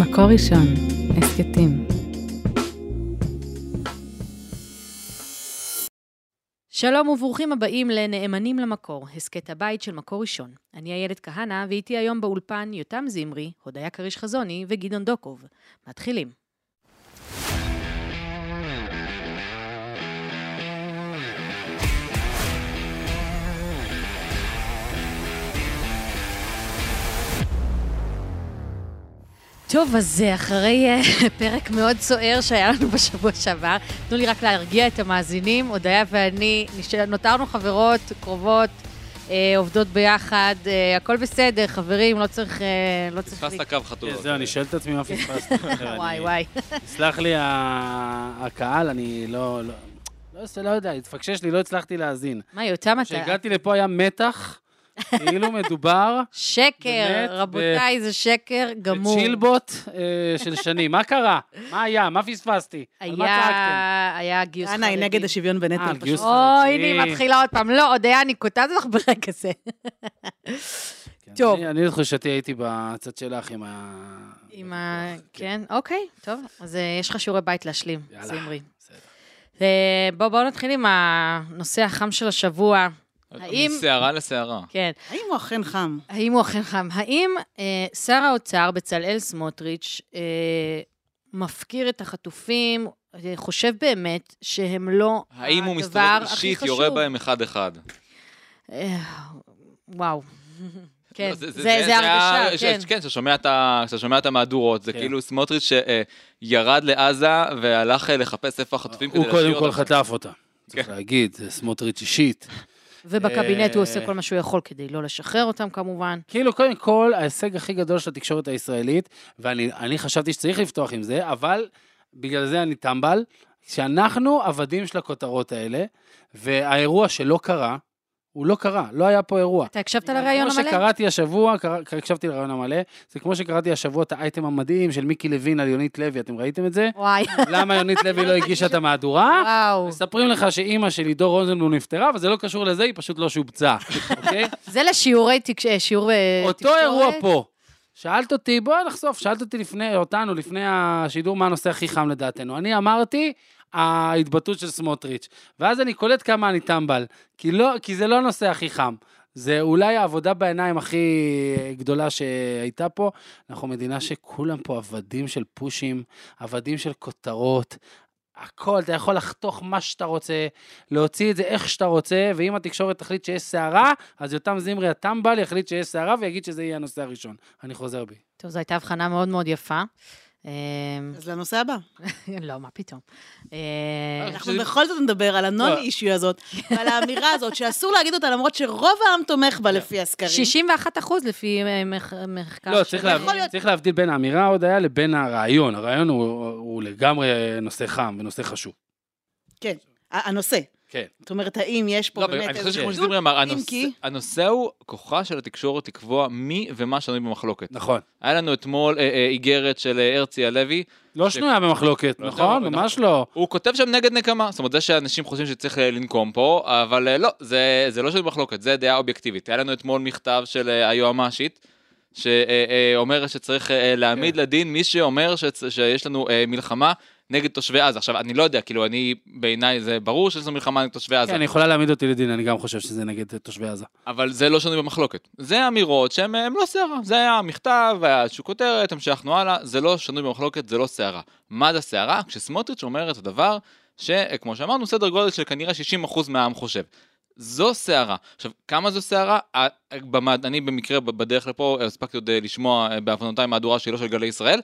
מקור ראשון, הסכתים. שלום וברוכים הבאים לנאמנים למקור, הסכת הבית של מקור ראשון. אני איילת כהנא, ואיתי היום באולפן יותם זמרי, הודיה כריש חזוני וגדעון דוקוב. מתחילים. טוב, אז אחרי אה, פרק מאוד סוער שהיה לנו בשבוע שעבר, תנו לי רק להרגיע את המאזינים. הודיה ואני נותרנו חברות, קרובות, אה, עובדות ביחד, אה, הכל בסדר, חברים, לא צריך... אה, לא צריך... פספסת קו חתול. כן, זהו, אני שואל את עצמי מה פספסתי. וואי, וואי. סלח לי הקהל, אני לא... לא- לא, לא יודע, התפקשש לי, לא הצלחתי להאזין. מה, יותם, אתה... כשהגעתי לפה היה מתח, כאילו מדובר שקר, באמת, רבותיי, זה שקר גמור. בצ'ילבוט אה, של שנים. מה קרה? מה היה? מה פספסתי? על מה צעקתם? היה, היה גיוס חרדי. אנה היא נגד השוויון אה, בנטל על גיוס פשוט. אוי, חרדי. הנה היא מתחילה עוד פעם. לא, הודיה, אני קוטעת אותך ברגע זה. כן, טוב. אני- אני לתחושתי הייתי בצד שלך עם ה... עם ה... כן, אוקיי, טוב. אז אה, יש לך שיעורי בית להשלים, יאללה. זמרי. בסדר. אה, בואו בוא נתחיל עם הנושא החם של השבוע. האם- מסערה לסערה. כן, האם הוא אכן חם? האם הוא אכן חם? האם אה, שר האוצר בצלאל סמוטריץ' אה, מפקיר את החטופים, אה, חושב באמת שהם לא האם הוא הדבר מסתובב הכי אישית, חשוב? יורה בהם אחד-אחד? אה, וואו. כן, לא, זה זה ה- הרגשה, ש- כן. כן, שאתה שומע את שומע המהדורות, זה כן. כאילו סמוטריץ' שירד לעזה והלך אה, לחפש איפה החטופים כדי הוא להשאיר קודם כל אותם. חטף אותה. צריך להגיד, זה סמוטריץ' אישית. ובקבינט הוא עושה אה, כל מה שהוא יכול כדי לא לשחרר אותם כמובן. כאילו, קודם כל, ההישג הכי גדול של התקשורת הישראלית, ואני אני חשבתי שצריך לפתוח עם זה, אבל בגלל זה אני טמבל, שאנחנו עבדים של הכותרות האלה, והאירוע שלא קרה, הוא לא קרה, לא היה פה אירוע. אתה הקשבת לראיון כמו המלא? שקראתי השבוע, קרא, הקשבתי לרעיון המלא, זה כמו שקראתי השבוע את האייטם המדהים של מיקי לוין על יונית לוי, אתם ראיתם את זה? וואי, למה יונית לוי לא הגישה את המהדורה? וואו. מספרים לך שאימא של עידו רוזנבלום נפטרה, אבל זה לא קשור לזה, היא פשוט לא שובצה, אוקיי? זה לשיעורי אה, שיעור אה, אותו תקשורת. אירוע פה. שאלת אותי, בוא נחשוף, שאלת אותי לפני, אותנו, לפני השידור, מה הנושא הכי חם לדעתנו. אני אמרתי, ההתבטאות של סמוטריץ'. ואז אני קולט כמה אני טמבל. כי, לא, כי זה לא הנושא הכי חם. זה אולי העבודה בעיניים הכי גדולה שהייתה פה. אנחנו מדינה שכולם פה עבדים של פושים, עבדים של כותרות. הכל, אתה יכול לחתוך מה שאתה רוצה, להוציא את זה איך שאתה רוצה, ואם התקשורת תחליט שיש סערה, אז יותם זמרי הטמבל יחליט שיש סערה ויגיד שזה יהיה הנושא הראשון. אני חוזר בי. טוב, זו הייתה הבחנה מאוד מאוד יפה. אה, אז לנושא הבא. לא, מה פתאום. אה, אנחנו בכל זאת נדבר על הנון אישיו הזאת, ועל האמירה הזאת, שאסור להגיד אותה, למרות שרוב העם תומך בה לפי הסקרים. 61 אחוז לפי אה, מח- מחקר. לא, צריך, להבדיל, להיות- צריך להבדיל בין האמירה הודיה לבין הרעיון. הרעיון הוא, הוא לגמרי נושא חם ונושא חשוב. כן, ה- הנושא. כן. זאת אומרת, האם יש פה לא, באמת אני חושב שכמו? שזמרי אמר, אם הנושא- כי- הנושא הוא כוחה של התקשורת לקבוע מי ומה שנוי במחלוקת. נכון. היה לנו אתמול אה, אה, איגרת של אה, הרצי הלוי, לא ש- שנויה במחלוקת, לא נכון? אבל ממש לא. הוא כותב שם נגד נקמה, זאת אומרת זה שאנשים חושבים שצריך לנקום פה, אבל לא, זה, זה לא שנוי במחלוקת, זה דעה אובייקטיבית. היה לנו אתמול מכתב של היועמ"שית, שאומרת שצריך להעמיד כן. לדין מי שאומר שצ- שיש לנו מלחמה נגד תושבי עזה. עכשיו, אני לא יודע, כאילו, אני, בעיניי זה ברור לנו מלחמה נגד תושבי עזה. כן, יכולה להעמיד אותי לדין, אני גם חושב שזה נגד תושבי עזה. אבל זה לא שנוי במחלוקת. זה אמירות שהן לא סערה. זה היה מכתב, היה איזושהי כותרת, המשכנו הלאה, זה לא שנוי במחלוקת, זה לא סערה. מה זה סערה? כשסמוטריץ' אומר את הדבר שכמו שאמרנו, סדר גודל של כנראה 60% מהעם חושב. זו סערה. עכשיו, כמה זו סערה? אני במקרה בדרך לפה הספקתי עוד אה, לשמוע אה, בעוונותיי מהדורה לא של גלי ישראל,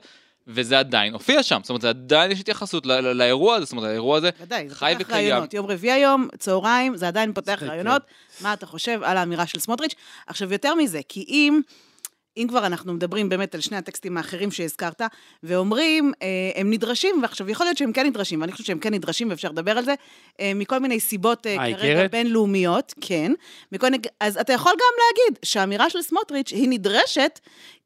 וזה עדיין הופיע שם. זאת אומרת, זה עדיין יש התייחסות ל- ל- לאירוע הזה, זאת אומרת, האירוע הזה ודאי, זה חי פותח וקיים. רעיונות. יום רביעי היום, צהריים, זה עדיין פותח רעיונות. מה אתה חושב על האמירה של סמוטריץ'? עכשיו, יותר מזה, כי אם... אם כבר אנחנו מדברים באמת על שני הטקסטים האחרים שהזכרת, ואומרים, אה, הם נדרשים, ועכשיו יכול להיות שהם כן נדרשים, ואני חושבת שהם כן נדרשים, ואפשר לדבר על זה, אה, מכל מיני סיבות אה, כרגע איגרת? בינלאומיות, כן. מכל, אז אתה יכול גם להגיד שהאמירה של סמוטריץ' היא נדרשת,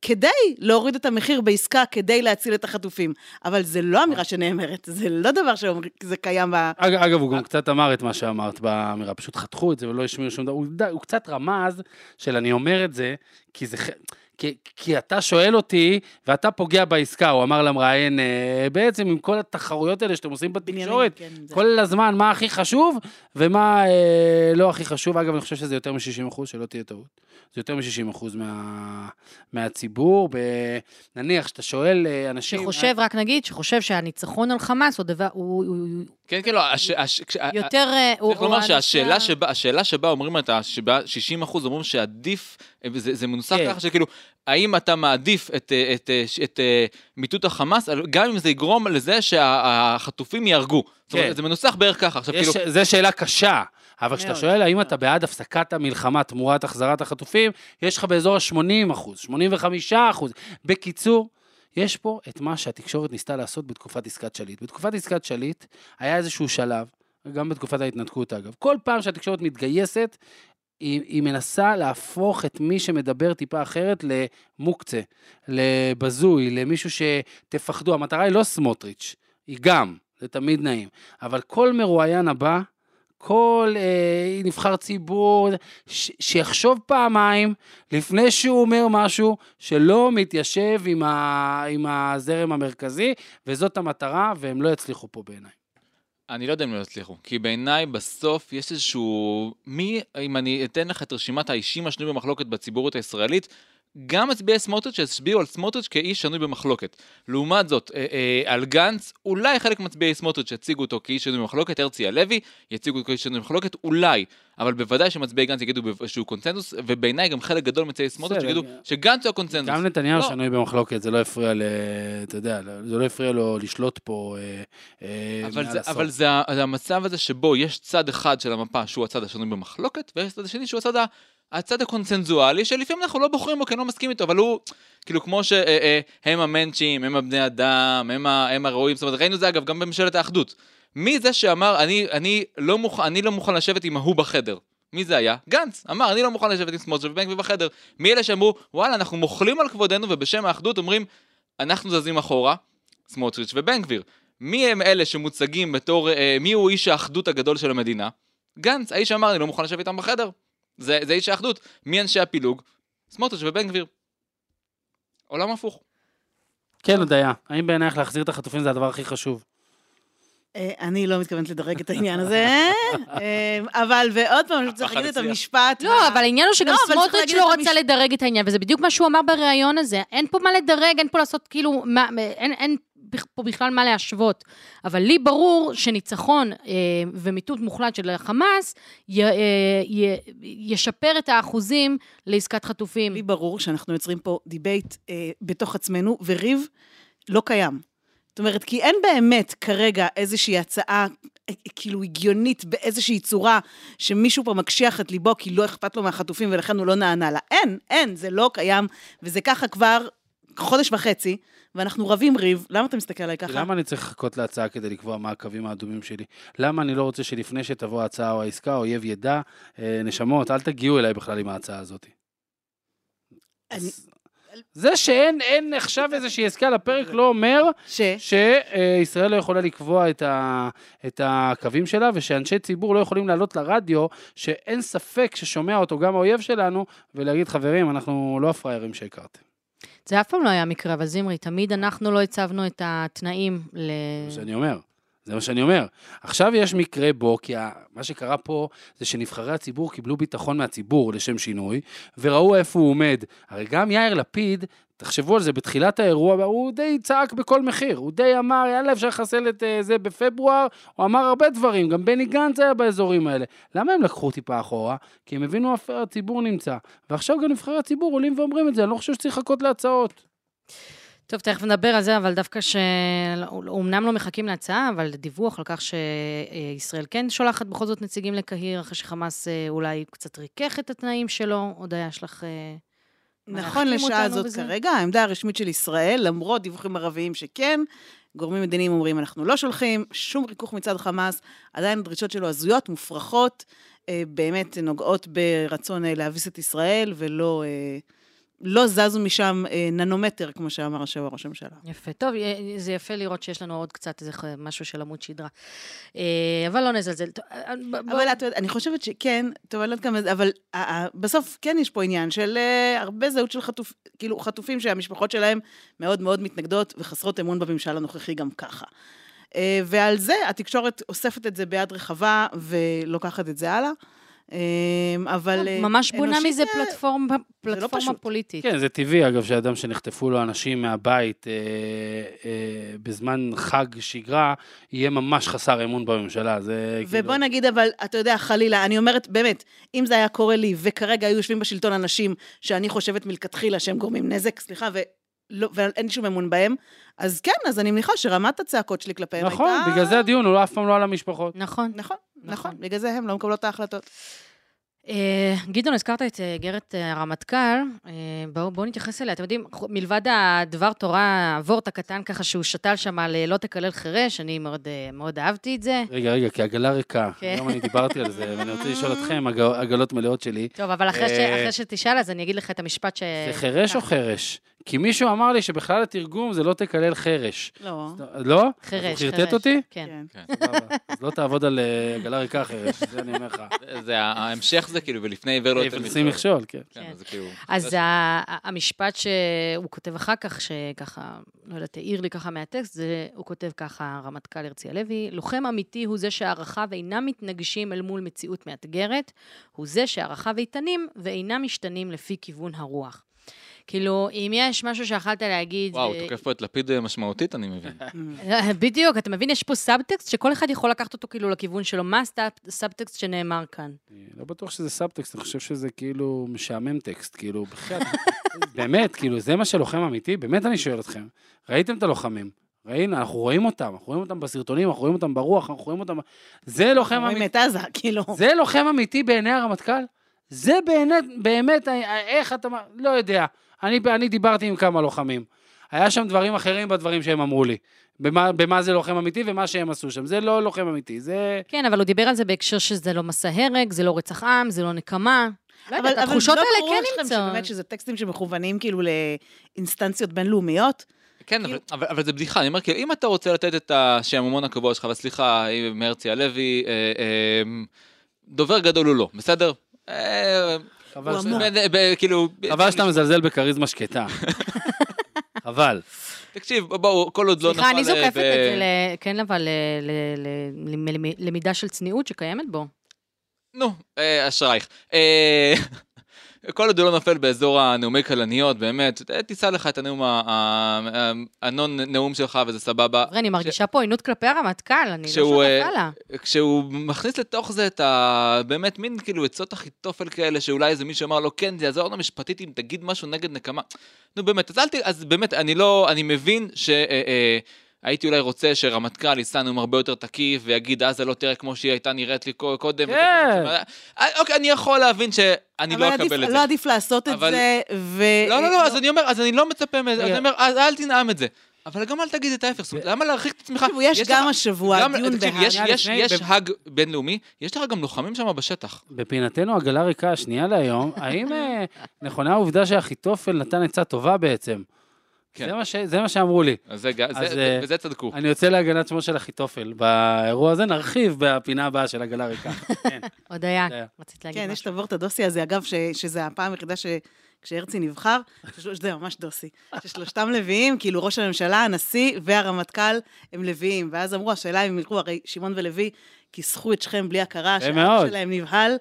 כדי להוריד את המחיר בעסקה, כדי להציל את החטופים. אבל זה לא אמירה שנאמרת, זה לא דבר שזה קיים ב... אג, אגב, הוא גם קצת אמר את מה שאמרת באמירה, פשוט חתכו את זה ולא השמיעו שום דבר. הוא, הוא קצת רמז של אני אומר את זה, כי זה... כי, כי אתה שואל אותי, ואתה פוגע בעסקה, הוא אמר למראיין, אה, בעצם עם כל התחרויות האלה שאתם עושים בתקשורת, כן, זה- כל הזמן מה הכי חשוב ומה אה, לא הכי חשוב. אגב, אני חושב שזה יותר מ-60 אחוז, שלא תהיה טעות. זה יותר מ-60 אחוז מה, מהציבור. ב, נניח שאתה שואל אה, אנשים... שחושב, רק נגיד, שחושב שהניצחון על חמאס הוא דבר, הוא כן, כן, לא, הש- הש- כש- יותר... אה, צריך לומר שהשאלה שבה, השאלה שבה אומרים את ה... שבה 60 אחוז אומרים שעדיף, זה, זה מנוסח כן. ככה שכאילו, האם אתה מעדיף את, אה, את, את, את, אה, מיטוט החמאס, גם אם זה יגרום לזה שהחטופים ייהרגו. זאת אומרת, כן. זה מנוסח בערך ככה. עכשיו, יש, כאילו, זו שאלה קשה, אבל כשאתה שואל האם. אתה בעד הפסקת המלחמה תמורת החזרת החטופים, יש לך באזור ה-80 אחוז, 85 אחוז. בקיצור, יש פה את מה שהתקשורת ניסתה לעשות בתקופת עסקת שליט. בתקופת עסקת שליט היה איזשהו שלב, גם בתקופת ההתנתקות אגב, כל פעם שהתקשורת מתגייסת, היא, היא מנסה להפוך את מי שמדבר טיפה אחרת למוקצה, לבזוי, למישהו שתפחדו. המטרה היא לא סמוטריץ', היא גם, זה תמיד נעים. אבל כל מרואיין הבא, כל אה, נבחר ציבור, ש- שיחשוב פעמיים לפני שהוא אומר משהו שלא מתיישב עם, ה, עם הזרם המרכזי, וזאת המטרה, והם לא יצליחו פה בעיניי. אני לא יודע אם לא יצליחו, כי בעיניי בסוף יש איזשהו... מי, אם אני אתן לך את רשימת האישים השנויים במחלוקת בציבוריות הישראלית, גם מצביעי סמוטריץ' הצביעו על סמוטריץ' כאיש שנוי במחלוקת. לעומת זאת, אה, אה, על גנץ, אולי חלק מצביעי סמוטריץ' יציגו אותו כאיש שנוי במחלוקת, הרצי הלוי יציגו אותו כאיש שנוי במחלוקת, אולי, אבל בוודאי שמצביעי גנץ יגידו שהוא קונצנזוס, ובעיניי גם חלק גדול מצביעי סמוטריץ' יגידו שגנץ הוא הקונצנזוס. גם נתניהו לא. שנוי במחלוקת, זה לא הפריע ל... אתה יודע, זה לא הפריע לו לשלוט פה אה, אה, אבל, זה. אבל זה, זה המצב הזה שבו יש צד אחד של המפה שהוא הצד השנוי במחלוקת, ויש צד השני שהוא הצד, ה- הצד הקונצנזואלי, שלפעמים אנחנו לא בוחרים בו כי אני לא מסכים איתו, אבל הוא, כאילו כמו שהם המנצ'ים, הם הבני אדם, הם, הם הרואים, זאת אומרת, ראינו זה אגב גם בממשלת האחדות. מי זה שאמר, אני, אני, לא מוכן, אני לא מוכן לשבת עם ההוא בחדר? מי זה היה? גנץ. אמר, אני לא מוכן לשבת עם סמוטריץ' ובן גביר בחדר. מי אלה שאמרו, וואלה, אנחנו מוחלים על כבודנו, ובשם האחדות אומרים, אנחנו זזים אחורה, סמוטריץ' ובן גביר. מי הם אלה שמוצגים בתור, אה, מי הוא איש האחדות הגדול של המדינה? גנץ, האיש שאמר, אני לא מוכן לשבת איתם בחדר. זה, זה איש האחדות. מי אנשי הפילוג? סמוטריץ' ובן גביר. עולם הפוך. כן, הודיה, האם בעינייך להחזיר את החטופים זה הדבר הכי חשוב? אה, אני לא מתכוונת לדרג את העניין הזה, אה, אבל, ועוד פעם, אני צריך להגיד את. המשפט. לא, אבל העניין הוא שגם לא, סמוטריץ' לא רצה לדרג את העניין, וזה בדיוק מה שהוא אמר בריאיון הזה. אין פה מה לדרג, אין פה לעשות כאילו, אין פה בכלל מה להשוות. אבל לי ברור שניצחון אה, ומיטוט מוחלט של החמאס י- אה, י- ישפר את האחוזים לעסקת חטופים. לי ברור שאנחנו יוצרים פה debate אה, בתוך עצמנו, וריב לא קיים. זאת אומרת, כי אין באמת כרגע איזושהי הצעה אה, כאילו הגיונית באיזושהי צורה שמישהו פה מקשיח את ליבו כי לא אכפת לו מהחטופים ולכן הוא לא נענה לה. אין, אין, זה לא קיים, וזה ככה כבר חודש וחצי, ואנחנו רבים ריב. למה אתה מסתכל עליי ככה? למה אני צריך לחכות להצעה כדי לקבוע מה הקווים האדומים שלי? למה אני לא רוצה שלפני שתבוא ההצעה או העסקה, האויב ידע, אה, נשמות, אל תגיעו אליי בכלל עם ההצעה הזאת. אני- זה שאין אין עכשיו איזושהי עסקה על הפרק לא אומר ש... שישראל לא יכולה לקבוע את, ה, את הקווים שלה, ושאנשי ציבור לא יכולים לעלות לרדיו, שאין ספק ששומע אותו גם האויב שלנו, ולהגיד, חברים, אנחנו לא הפראיירים שהכרתם. זה אף פעם לא היה מקרה, אבל זמרי, תמיד אנחנו לא הצבנו את התנאים ל... זה מה שאני אומר. זה מה שאני אומר. עכשיו יש מקרה בו, כי מה שקרה פה זה שנבחרי הציבור קיבלו ביטחון מהציבור לשם שינוי, וראו איפה הוא עומד. הרי גם יאיר לפיד, תחשבו על זה, בתחילת האירוע, הוא די צעק בכל מחיר. הוא די אמר, יאללה, אפשר לחסל את אה, זה בפברואר, הוא אמר הרבה דברים, גם בני גנץ היה באזורים האלה. למה הם לקחו טיפה אחורה? כי הם הבינו איפה הציבור נמצא. ועכשיו גם נבחרי הציבור עולים ואומרים את זה, אני לא חושב שצריך לחכות להצעות. טוב, תכף נדבר על זה, אבל דווקא שאומנם לא מחכים להצעה, אבל דיווח על כך שישראל כן שולחת בכל זאת נציגים לקהיר, אחרי שחמאס אה, אולי קצת ריכך את התנאים שלו. הודיה, יש לך... אה, נכון לשעה אותנו זאת בזה? כרגע, העמדה הרשמית של ישראל, למרות דיווחים ערביים שכן, גורמים מדיניים אומרים, אנחנו לא שולחים, שום ריכוך מצד חמאס, עדיין הדרישות שלו הזויות, מופרכות, אה, באמת נוגעות ברצון להביס את ישראל, ולא, אה, לא זזו משם אה, ננומטר, כמו שאמר השבוע ראש הממשלה. יפה. טוב, יה- זה יפה לראות שיש לנו עוד קצת איזה משהו של עמוד שדרה. אה, אבל לא נזלזל. טוב, אה, ב- בוא- אבל את יודעת, אני חושבת שכן, טוב, אני לא יודעת כמה זה, אבל אה, אה, בסוף כן יש פה עניין של אה, הרבה זהות של חטוף, כאילו חטופים שהמשפחות שלהם מאוד מאוד מתנגדות וחסרות אמון בממשל הנוכחי גם ככה. אה, ועל זה התקשורת אוספת את זה ביד רחבה ולוקחת את זה הלאה. אה, אבל... אה, ממש בונה מזה אה, פלטפורמה, לא פלטפורמה פשוט. פוליטית. כן, זה טבעי, אגב, שאדם שנחטפו לו אנשים מהבית אה, אה, בזמן חג שגרה, יהיה ממש חסר אמון בממשלה. זה כאילו... ובוא נגיד, אבל, אתה יודע, חלילה, אני אומרת, באמת, אם זה היה קורה לי, וכרגע היו יושבים בשלטון אנשים שאני חושבת מלכתחילה שהם גורמים נזק, סליחה, ולא, ואין שום אמון בהם, אז כן, אז אני מניחה שרמת הצעקות שלי כלפיהם נכון, הייתה... בגלל זה הדיון הוא לא- אף פעם לא על המשפחות. נכון. נכון, נכון. נכון, בגלל זה הם לא מקבלות את ההחלטות. אה, גדעון, הזכרת את אה, איגרת אה, הרמטכ"ל, בואו בואו נתייחס אליה. אתם יודעים, מלבד הדבר תורה, הוורט הקטן ככה שהוא שתל שם על לא תקלל חירש, אני מאוד, אה, מאוד אהבתי את זה. רגע, רגע, כי עגלה ריקה. כן. היום אני דיברתי על זה, ואני רוצה לשאול אתכם, עג- עגלות מלאות שלי. טוב, אבל אחרי, ש... אחרי שתשאל, אז אני אגיד לך את המשפט ש... זה חירש או חרש? כי מישהו אמר לי שבכלל התרגום זה לא תקלל חרש. לא. לא? הוא חירש. חרטט אותי? כן. כן. סבבה. אז לא תעבוד על אה, עגלה ריקה חרש, זה אני אומר לך. זה ההמשך זה כאילו, ולפני עיוור לא יותר שים מכשול, כן. כן, כן. אז כאילו... המשפט שהוא כותב אחר כך, שככה, לא יודעת, העיר לי ככה מהטקסט, זה, הוא כותב ככה, הרמטכ"ל הרצי הלוי, לוחם אמיתי הוא זה שערכיו אינם מתנגשים אל מול מציאות מאתגרת, הוא זה שערכיו איתנים ואינם משתנים לפי כיוון הרוח. כאילו, אם יש משהו שיכלת להגיד... וואו, אה, תוקף פה את לפיד אה, משמעותית, אני מבין. בדיוק, אתה מבין, יש פה סאבטקסט שכל אחד יכול לקחת אותו כאילו לכיוון שלו. מה ה sub- ה subtext שנאמר כאן? לא בטוח שזה סאבטקסט, אני חושב שזה כאילו משעמם טקסט, כאילו, בחייאת, באמת, כאילו, זה מה שלוחם אמיתי? באמת אני שואל אתכם. ראיתם את הלוחמים? ראינו, אנחנו רואים אותם, אנחנו רואים אותם בסרטונים, אנחנו רואים אותם ברוח, אנחנו רואים אותם... זה לוחם רואים אמיתי, את עזה, כאילו. זה לוחם אמיתי בעיני הרמטכ"ל? זה באמת, באמת, אה, איך אתה... לא יודע. אני, אני דיברתי עם כמה לוחמים. היה שם דברים אחרים בדברים שהם אמרו לי. במה, במה זה לוחם אמיתי ומה שהם עשו שם. זה לא לוחם אמיתי, זה... כן, אבל הוא דיבר על זה בהקשר שזה לא מסע הרג, זה לא רצח עם, זה לא נקמה. לא יודעת, אבל התחושות לא האלה ברור כן לכם נמצאות. שבאמת שזה טקסטים שמכוונים כאילו לאינסטנציות בינלאומיות? כן, אבל, אבל, אבל זה בדיחה, אני אומר, כאילו, אם אתה רוצה לתת את השעמומון הקבוע שלך, וסליחה, מרצי הלוי, אה, אה, דובר גדול הוא לא, בסדר? אה, חבל ש- כאילו... חבל שאתה מזלזל בכריזמה שקטה. חבל. תקשיב, בואו, כל עוד לא נפל... סליחה, אני אה, זוקפת ב- את זה, כן, אבל ל- למידה של צניעות שקיימת בו. נו, אה, אשרייך. אה, כל עוד הוא לא נופל באזור הנאומי כלניות, באמת, אה, תישא לך את הנאום, ה- ה- הנון נאום שלך וזה סבבה. אני מרגישה פה עוינות כלפי הרמטכ"ל, אני לא כשהוא, אה, שותפה לה. כשהוא מכניס לתוך זה את ה... באמת מין כאילו עצות אחיתופל כאלה, שאולי איזה מישהו אמר לו, כן, זה יעזור לנו משפטית אם תגיד משהו נגד נקמה. נו באמת, אז אל ת... אז באמת, אני לא... אני מבין ש... אה, אה, הייתי אולי רוצה שרמטכ"ל יישא נאום הרבה יותר תקיף ויגיד עזה לא תראה כמו שהיא הייתה נראית לי קו- קודם. כן. אה, אוקיי, אני יכול להבין שאני לא אבל אקבל את זה. לא עדיף לעשות את אבל- זה, ו... לא, לא, לא, אז אני אומר, אז אני לא מצפה מזה. אני אומר, אז אל תנאם את זה. אבל גם אל תגיד את ההפך, למה להרחיק את עצמך? תקשיבו, יש גם השבוע דיון בהאג. יש- האג בינלאומי, יש לך גם לוחמים שם בשטח. בפינתנו עגלה ריקה, שנייה להיום, האם אה, נכונה העובדה שאחיתופל נתן עצה טובה בעצם? כן. זה מה ש- זה מה שאמרו לי. אז זה, אז, זה, אה, בזה צדקו. אני יוצא להגנת שמו של אחיתופל. באירוע הזה נרחיב בפינה הבאה של עגלה ריקה. כן. הודיה, הודיה. רצית להגיד כן, יש את משהו. הוורט הדוסי הזה, אגב, ש- שזה הפעם היחידה ש... כשהרצי נבחר, זה ממש דוסי, ששלושתם לוויים, כאילו ראש הממשלה, הנשיא והרמטכ"ל הם לוויים. ואז אמרו, השאלה אם ילכו, הרי שמעון ולוי כיסחו את שכם בלי הכרה, מאוד. שלהם נבהל.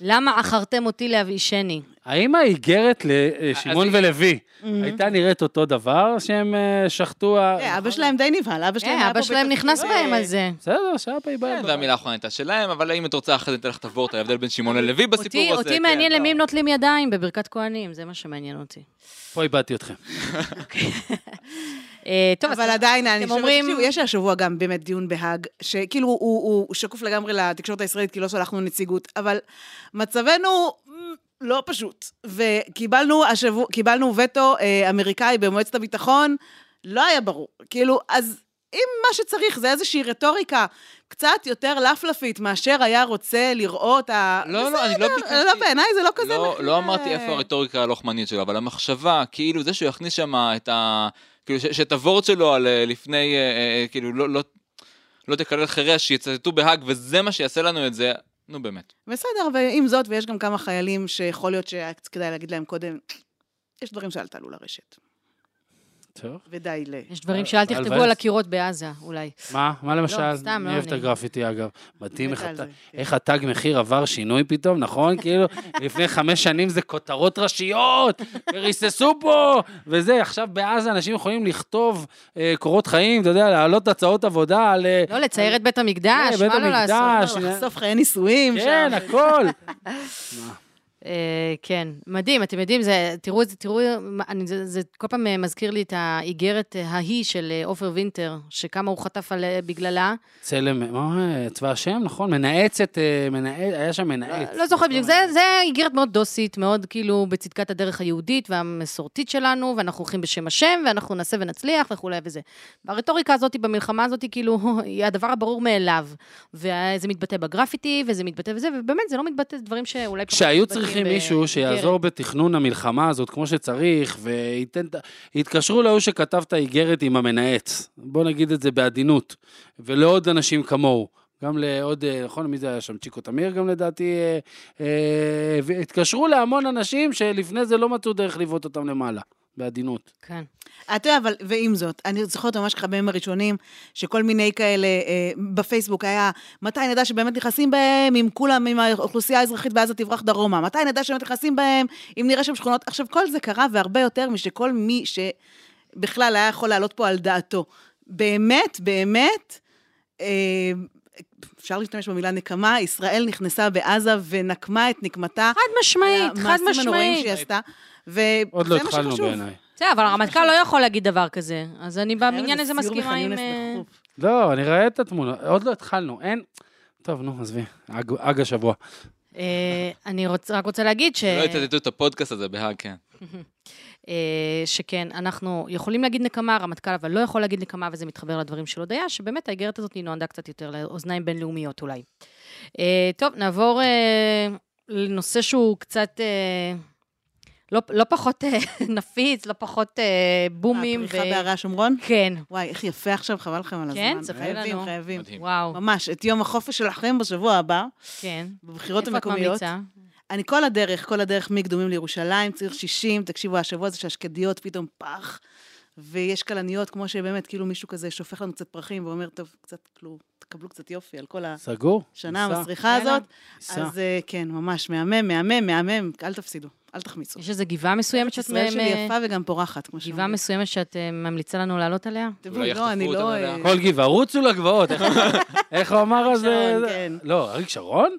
למה עכרתם אותי להבאישני? האם האיגרת לשמעון ולוי. הייתה נראית אותו דבר שהם אה, שחטו... ה- כן, אבא שלהם די נבהל, אבא שלהם כן, היה אבא פה שלהם בתפקיד- נכנס בהם על זה. בסדר, שפי בא. כן, והמילה האחרונה הייתה שלהם, אבל אם את רוצה אחרי זה ניתן לך את הוורט, ההבדל בין שמעון ללוי בסיפור אותי- הזה. אותי כן. מעניין למי הם נוטלים ידיים בברכת כהנים, זה מה שמעניין אותי. פה איבדתי אתכם. אה, טוב, אבל עדיין, אני חושבת, אומרים- תקשיבו, יש השבוע גם באמת דיון בהאג, שכאילו הוא, הוא, הוא שקוף לגמרי לתקשורת הישראלית, כי לא שלחנו נציגות, אבל מצבנו מ, לא פשוט. וקיבלנו השבוע, קיבלנו וטו אה, אמריקאי במועצת הביטחון, לא היה ברור. כאילו, אז אם מה שצריך זה איזושהי רטוריקה קצת יותר לפלפית מאשר היה רוצה לראות ה... לא, לא, אני לא ביקשתי. לא, בעיניי זה לא כזה... לא, לא אמרתי איפה הרטוריקה הלוחמנית שלו, אבל המחשבה, כאילו זה שהוא יכניס שם את ה... כאילו, שאת הוורד שלו על אה, לפני, אה, אה, כאילו, לא, לא, לא תקלל חירש, שיצטטו בהאג, וזה מה שיעשה לנו את זה, נו באמת. בסדר, ועם זאת, ויש גם כמה חיילים שיכול להיות שהיה כדאי להגיד להם קודם, יש דברים שאל תעלו לרשת, טוב. ודי ל... יש דברים שאל תכתבו. על הקירות בעזה, אולי. מה? מה למשל? סתם, מי לא, אוהב את אני- הגרפיטי, אגב? מדהים איך כן. איך התג מחיר עבר שינוי פתאום, נכון? כאילו, לפני חמש שנים זה כותרות ראשיות, וריססו פה, וזה, עכשיו בעזה אנשים יכולים לכתוב אה, קורות חיים, אתה יודע, להעלות הצעות עבודה על... אה, לא, לצייר את בית המקדש, כן, מה לא לעשות? לא, לחשוף חיי נישואים כן. הכל. אה, כן, מדהים, אתם יודעים, זה, תראו זה, תראו, אני, זה, זה כל פעם אה, מזכיר לי את האיגרת אה, ההיא של עופר וינטר, שכמה הוא חטף על, בגללה. צלם, מה, צבא השם, נכון? מנאצת, מנאצ, היה שם מנאץ. לא זוכרת בדיוק, זה, זה איגרת מאוד דוסית, מאוד כאילו בצדקת הדרך היהודית והמסורתית שלנו, ואנחנו הולכים בשם השם, ואנחנו נעשה ונצליח וכולי וזה. והרטוריקה הזאת, במלחמה הזאת, כאילו, היא הדבר הברור מאליו. וזה מתבטא בגרפיטי, וזה מתבטא וזה, ובאמת, זה לא מתבטא דברים שאולי... כשהיו מתבטאים צריכים. מישהו שיעזור בתכנון המלחמה הזאת כמו שצריך, וייתן, את ה- יתקשרו להוא שכתב את האיגרת עם המנאץ, בוא נגיד את זה בעדינות, ולעוד אנשים כמוהו. גם לעוד, אה, נכון, מי זה היה שם? צ'יקו תמיר גם לדעתי, אה, אה, והתקשרו להמון אנשים שלפני זה לא מצאו דרך לבעוט אותם למעלה, בעדינות. כן. אתה יודע, אבל, ועם זאת, אני זוכרת ממש ככה בימים הראשונים, שכל מיני כאלה, אה, בפייסבוק היה, מתי נדע שבאמת נכנסים בהם, אם כולם, אם האוכלוסייה האזרחית בעזה תברח דרומה, מתי נדע שבאמת נכנסים בהם, אם נראה שם שכונות. עכשיו, כל זה קרה, והרבה יותר משכל מי שבכלל היה יכול לעלות פה על דעתו. באמת, באמת, אה, אפשר להשתמש במילה נקמה, ישראל נכנסה בעזה ונקמה את נקמתה. חד משמעית, חד המעשים הנוראים משמעית. שהיא עשתה. וזה עוד לא מה התחלנו שחשוב. בעיניי. בסדר, אבל הרמטכ"ל לא יכול להגיד דבר כזה. אז אני בעניין הזה מסכימה עם... אה. לא, אני רואה את התמונה, עוד לא התחלנו, אין... טוב, נו, עזבי, אג השבוע. אה, אני רק רוצה להגיד ש... לא יצטטו את הפודקאסט הזה בהאג, כן. אה, שכן, אנחנו יכולים להגיד נקמה, הרמטכ"ל אבל לא יכול להגיד נקמה, וזה מתחבר לדברים של הודיה, שבאמת האיגרת הזאת היא נועדה קצת יותר לאוזניים בינלאומיות אולי. טוב, נעבור לנושא שהוא קצת... לא, לא פחות אה, נפיץ, לא פחות אה, בומים. הפריחה בהרי השומרון? כן, וואי, איך יפה עכשיו, חבל לכם על הזמן. כן, ספרי חייבים, לנו. חייבים. מדהים. וואו, ממש, את יום החופש שלכם בשבוע הבא, כן. בבחירות איפה את המקומיות. ממליצה? אני כל הדרך, כל הדרך מקדומים לירושלים, ציר 60, תקשיבו, השבוע הזה שהשקדיות פתאום פח, ויש כלניות, כמו שבאמת, כאילו מישהו כזה שופך לנו קצת פרחים ואומר, טוב, קצת, כאילו, תקבלו קצת יופי על כל סגור? השנה ניסע, המסריחה יאללה. הזאת. ניסע. אז אה, כן, ממש, מהמם, מהמם, מהמם, אל תפסידו, אל תחמיצו. יש איזו גבעה מסוימת שאת... ישראל מ- שלי יפה וגם פורחת, כמו גבעה שאומרים. מסוימת שאת אה, ממליצה לנו לעלות עליה? אולי לא, אני יחטפו לא... אה. כל גבעה, רוצו לגבעות. איך- הוא אמר אז? שרון, כן. לא, אריק שרון?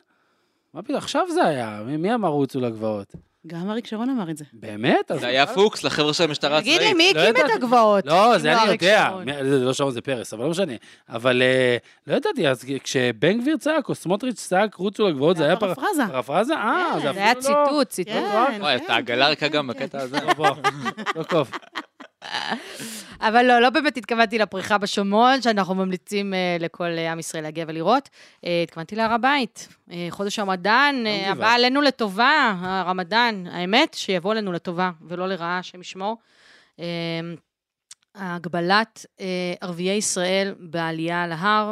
מה פתאום, עכשיו זה היה, מי- מי אמר רוצו לגבעות? גם אריק שרון אמר את זה. באמת? זה היה פוקס לחבר'ה של המשטרה תגיד לי, הצבאית. מי לא הקים את. הגבעות? לא, זה אני יודע. זה לא שרון, זה פרס, אבל לא משנה. אבל אה, לא ידעתי, אז כשבן גביר צעק, או סמוטריץ' צעק, רוצו לגבעות, זה היה פר- פרפרזה. פרפרזה? אה, זה זה היה לא... ציטוט, ציטוט. כן, וואי, אתה עגלה כן, ריקה כן, גם. בקטע הזה. לא, בוא, לא קוף. אבל לא, לא באמת התכוונתי לפריחה בשומרון, שאנחנו ממליצים אה, לכל אה, עם ישראל להגיע ולראות. אה, התכוונתי להר הבית. אה, חודש הרמדאן, גבעה. הבא עלינו לטובה, הרמדאן. האמת, שיבוא עלינו לטובה, ולא לרעה, השם ישמור. אה, הגבלת אה, ערביי ישראל בעלייה להר,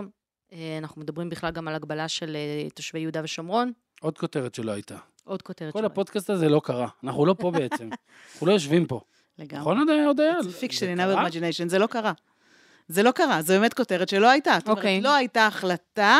אה, אנחנו מדברים בכלל גם על הגבלה של אה, תושבי יהודה ושומרון. עוד כותרת שלא הייתה. עוד כותרת כל שלו. הפודקאסט הזה לא קרה. אנחנו לא פה בעצם. אנחנו לא יושבים פה. לגמרי. נכון, הודיה? הודיה? זה fiction, in our imagination, זה לא קרה. זה לא קרה, זו באמת כותרת שלא הייתה. זאת אומרת, אוקיי. לא הייתה החלטה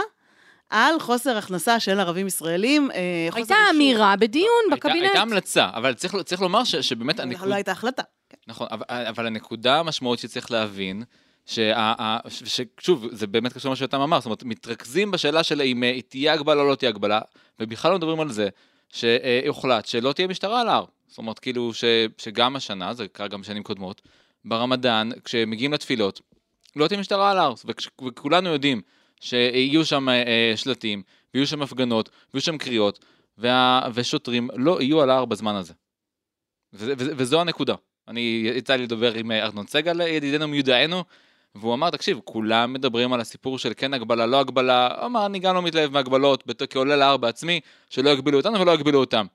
על חוסר הכנסה של ערבים ישראלים. אה, הייתה. אמירה בדיון בקבינט. הייתה המלצה, אבל צריך צריך לומר ש- שבאמת הנקודה... לא הייתה החלטה. נכון, אבל, הנקודה המשמעות שצריך להבין, ששוב, זה באמת קשור למה שאתה אמר, זאת אומרת, מתרכזים בשאלה של אם אה, תהיה הגבלה או לא תהיה הגבלה, ובכלל לא מדברים על זה שהוחלט שלא תהיה משטרה על ההר. זאת אומרת, כאילו, ש, שגם השנה, זה קרה גם בשנים קודמות, ברמדאן, כשמגיעים לתפילות, לא תהיה משטרה על ההר, וכולנו יודעים שיהיו שם אה, אה, שלטים, ויהיו שם הפגנות, ויהיו שם קריאות, וה, ושוטרים לא יהיו על ההר בזמן הזה. וזה, וזה, וזו הנקודה. אני, יצא לי לדבר עם אה, ארנון סגל, ידידנו מיודענו, והוא אמר, תקשיב, כולם מדברים על הסיפור של כן הגבלה, לא הגבלה, הוא אמר, אני גם לא מתלהב מהגבלות, כעולה להר בעצמי, שלא יגבילו אותנו ולא יגבילו אותם.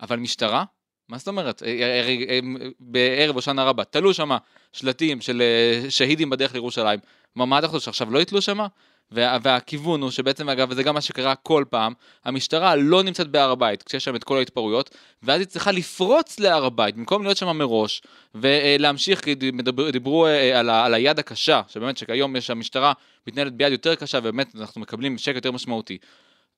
אבל משטרה? מה זאת אומרת? אה, הרי הם בערב הושענא רבה, תלו שם שלטים של אה, שהידים בדרך לירושלים. מה, מה אתה חושב, שעכשיו לא יתלו שם? וה, והכיוון הוא שבעצם, אגב, וזה גם מה שקרה כל פעם, המשטרה לא נמצאת בהר הבית, כשיש שם את כל ההתפרעויות, ואז היא צריכה לפרוץ להר הבית, במקום להיות שם מראש, ולהמשיך, כי מדבר, דיברו אה, על, ה, על היד הקשה, שבאמת שכיום יש, המשטרה מתנהלת ביד יותר קשה, ובאמת אנחנו מקבלים שקט יותר משמעותי.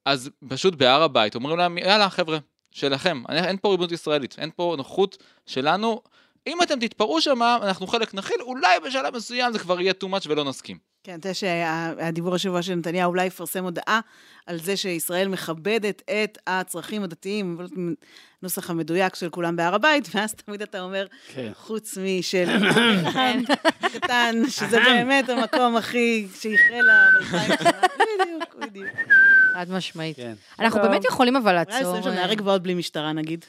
אז פשוט בהר הבית אומרים להם, יאללה חבר'ה, שלכם, אין פה ריבונות ישראלית, אין פה נוחות שלנו. אם אתם תתפרעו שם, אנחנו חלק נכיל, אולי בשלב מסוים זה כבר יהיה too much ולא נסכים. כן, אתה יודע שהדיבור השבוע של נתניהו אולי יפרסם הודעה על זה שישראל מכבדת את הצרכים הדתיים, אבל הנוסח המדויק של כולם בהר הבית, ואז תמיד אתה אומר, כן. חוץ משל קטן, שזה באמת המקום הכי שיחרה לה, אבל חיים שנה. בדיוק, בדיוק. חד משמעית. כן. אנחנו טוב. באמת יכולים אבל אולי לעצור... עושים שם אה, נערי גבעות בלי משטרה, נגיד.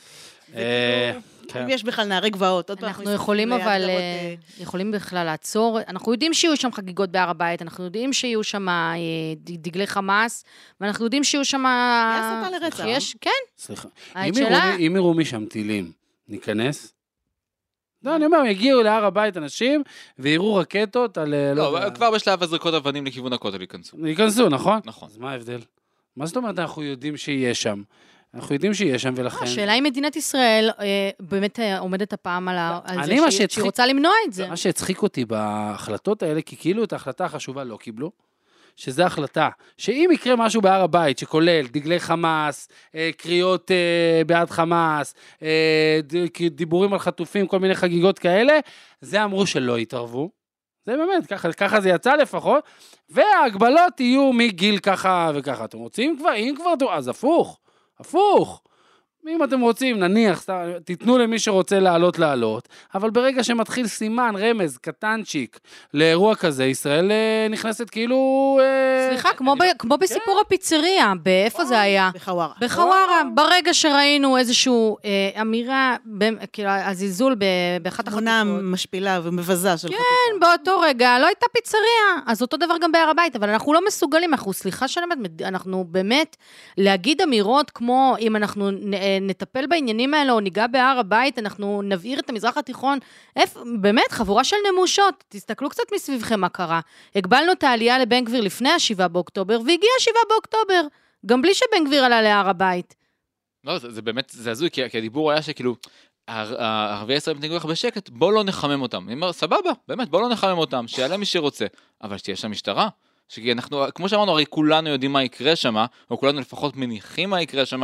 כן. אם יש בכלל נערי גבעות, אנחנו יכולים אבל, אה, אה, יכולים בכלל לעצור, אנחנו יודעים שיהיו שם חגיגות בהר הבית, אנחנו יודעים שיהיו שם אה, דגלי חמאס, ואנחנו יודעים שיהיו שם... יהיה הסתה לרצח. יש, כן. סליחה. אם יראו משם טילים, ניכנס? לא, אני אומר, יגיעו להר הבית אנשים ויראו רקטות על... לא, יודע. כבר בשלב הזריקות אבנים לכיוון הכותל ייכנסו. ייכנסו, נכון? נכון. אז מה ההבדל? מה זאת אומרת אנחנו יודעים שיהיה שם? אנחנו יודעים שיהיה שם ולכן... השאלה אם מדינת ישראל אה, באמת אה, עומדת הפעם על על זה שהיא- רוצה למנוע את זה. מה שהצחיק אותי בהחלטות האלה, כי כאילו את ההחלטה החשובה לא קיבלו, שזו החלטה, שאם יקרה משהו בהר הבית שכולל דגלי חמאס, אה, קריאות אה, בעד חמאס, אה, דיבורים על חטופים, כל מיני חגיגות כאלה, זה אמרו שלא יתערבו. זה באמת, ככה, ככה זה יצא לפחות, וההגבלות יהיו מגיל ככה וככה. אתם רוצים כבר? אם כבר, אז הפוך, הפוך. אם אתם רוצים, נניח, תיתנו למי שרוצה לעלות לעלות, אבל ברגע שמתחיל סימן, רמז, קטנצ'יק, לאירוע כזה, ישראל אה, נכנסת כאילו... אה, סליחה, כמו ב- כמו בסיפור הפיצריה, באיפה זה היה? בחווארה. בחווארה, ברגע שראינו איזושהי אה, אמירה, ב- כאילו, הזלזול ב- באחת תמונה החטופות. משפילה ומבזה של חטופה. כן, באותו רגע לא הייתה פיצריה, אז אותו דבר גם בהר הבית, אבל אנחנו לא מסוגלים, אנחנו, סליחה שאני אומרת, אנחנו באמת, להגיד אמירות כמו, אם אנחנו נ- אה, נטפל בעניינים האלה או ניגע בהר הבית, אנחנו נבעיר את המזרח התיכון, איפה, באמת, חבורה של נמושות, תסתכלו קצת מסביבכם מה קרה. הגבלנו את העלייה לבן גביר לפני ה-7 באוקטובר, והגיע ה-7 באוקטובר, גם בלי שבן גביר עלה להר הבית. לא, זה, זה באמת, זה הזוי, כי, כי הדיבור היה שכאילו, הערביי ישראל מתנהגו לך בשקט, בוא לא נחמם אותם. אני אומר, סבבה, באמת, בוא לא נחמם אותם, שיעלה מי שרוצה, אבל שתהיה שם משטרה. כי אנחנו, כמו שאמרנו, הרי כולנו יודעים מה יקרה שם, או כולנו לפחות מניחים מה יקרה שם